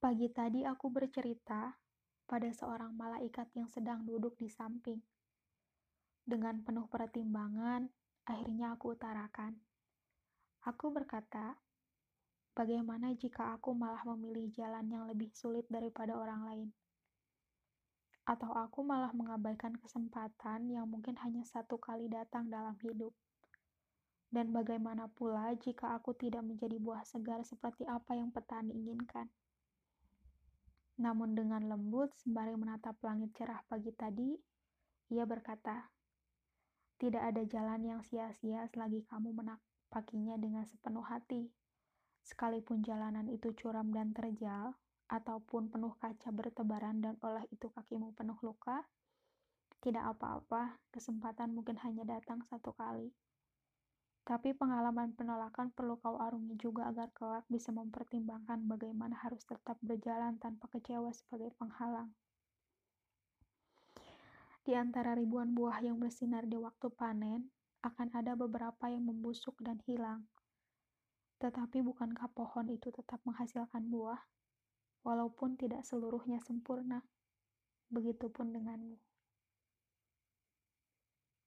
Pagi tadi aku bercerita pada seorang malaikat yang sedang duduk di samping. Dengan penuh pertimbangan, akhirnya aku utarakan. Aku berkata, bagaimana jika aku malah memilih jalan yang lebih sulit daripada orang lain? Atau aku malah mengabaikan kesempatan yang mungkin hanya satu kali datang dalam hidup? Dan bagaimana pula jika aku tidak menjadi buah segar seperti apa yang petani inginkan? Namun dengan lembut sembari menatap langit cerah pagi tadi, ia berkata, "Tidak ada jalan yang sia-sia selagi kamu menapakinya dengan sepenuh hati. Sekalipun jalanan itu curam dan terjal, ataupun penuh kaca bertebaran dan oleh itu kakimu penuh luka, tidak apa-apa, kesempatan mungkin hanya datang satu kali." Tapi pengalaman penolakan perlu kau arungi juga agar kelak bisa mempertimbangkan bagaimana harus tetap berjalan tanpa kecewa sebagai penghalang. Di antara ribuan buah yang bersinar di waktu panen, akan ada beberapa yang membusuk dan hilang. Tetapi bukankah pohon itu tetap menghasilkan buah, walaupun tidak seluruhnya sempurna? Begitupun denganmu.